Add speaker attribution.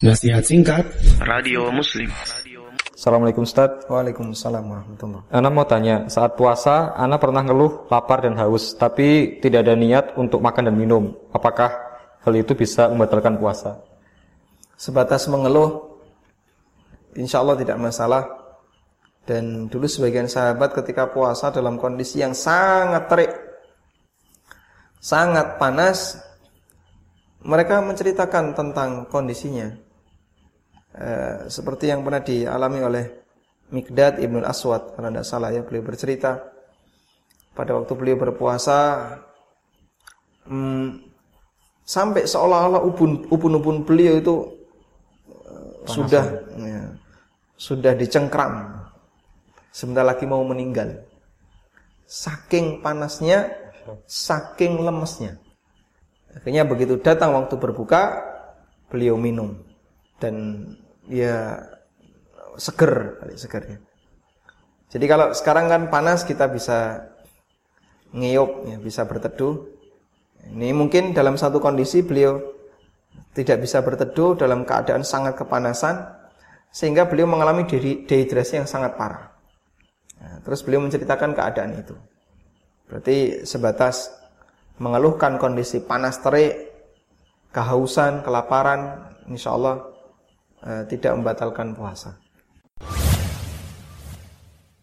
Speaker 1: Nasihat singkat
Speaker 2: Radio Muslim.
Speaker 3: Assalamualaikum Ustaz.
Speaker 4: Waalaikumsalam warahmatullahi
Speaker 3: Ana mau tanya, saat puasa Ana pernah ngeluh lapar dan haus, tapi tidak ada niat untuk makan dan minum. Apakah hal itu bisa membatalkan puasa?
Speaker 4: Sebatas mengeluh, insya Allah tidak masalah. Dan dulu sebagian sahabat ketika puasa dalam kondisi yang sangat terik, sangat panas, mereka menceritakan tentang kondisinya. Eh, seperti yang pernah dialami oleh Mikdad Ibnu Aswad kalau tidak salah ya beliau bercerita. Pada waktu beliau berpuasa hmm, sampai seolah-olah upun-upun beliau itu uh, sudah ya, sudah dicengkram. Sebentar lagi mau meninggal. Saking panasnya saking lemesnya. Akhirnya begitu datang waktu berbuka beliau minum dan ya seger kali segernya. Jadi kalau sekarang kan panas kita bisa ngeyop ya, bisa berteduh. Ini mungkin dalam satu kondisi beliau tidak bisa berteduh dalam keadaan sangat kepanasan sehingga beliau mengalami dehidrasi yang sangat parah. Nah, terus beliau menceritakan keadaan itu. Berarti sebatas mengeluhkan kondisi panas terik, kehausan, kelaparan, insya Allah Eh, tidak membatalkan puasa.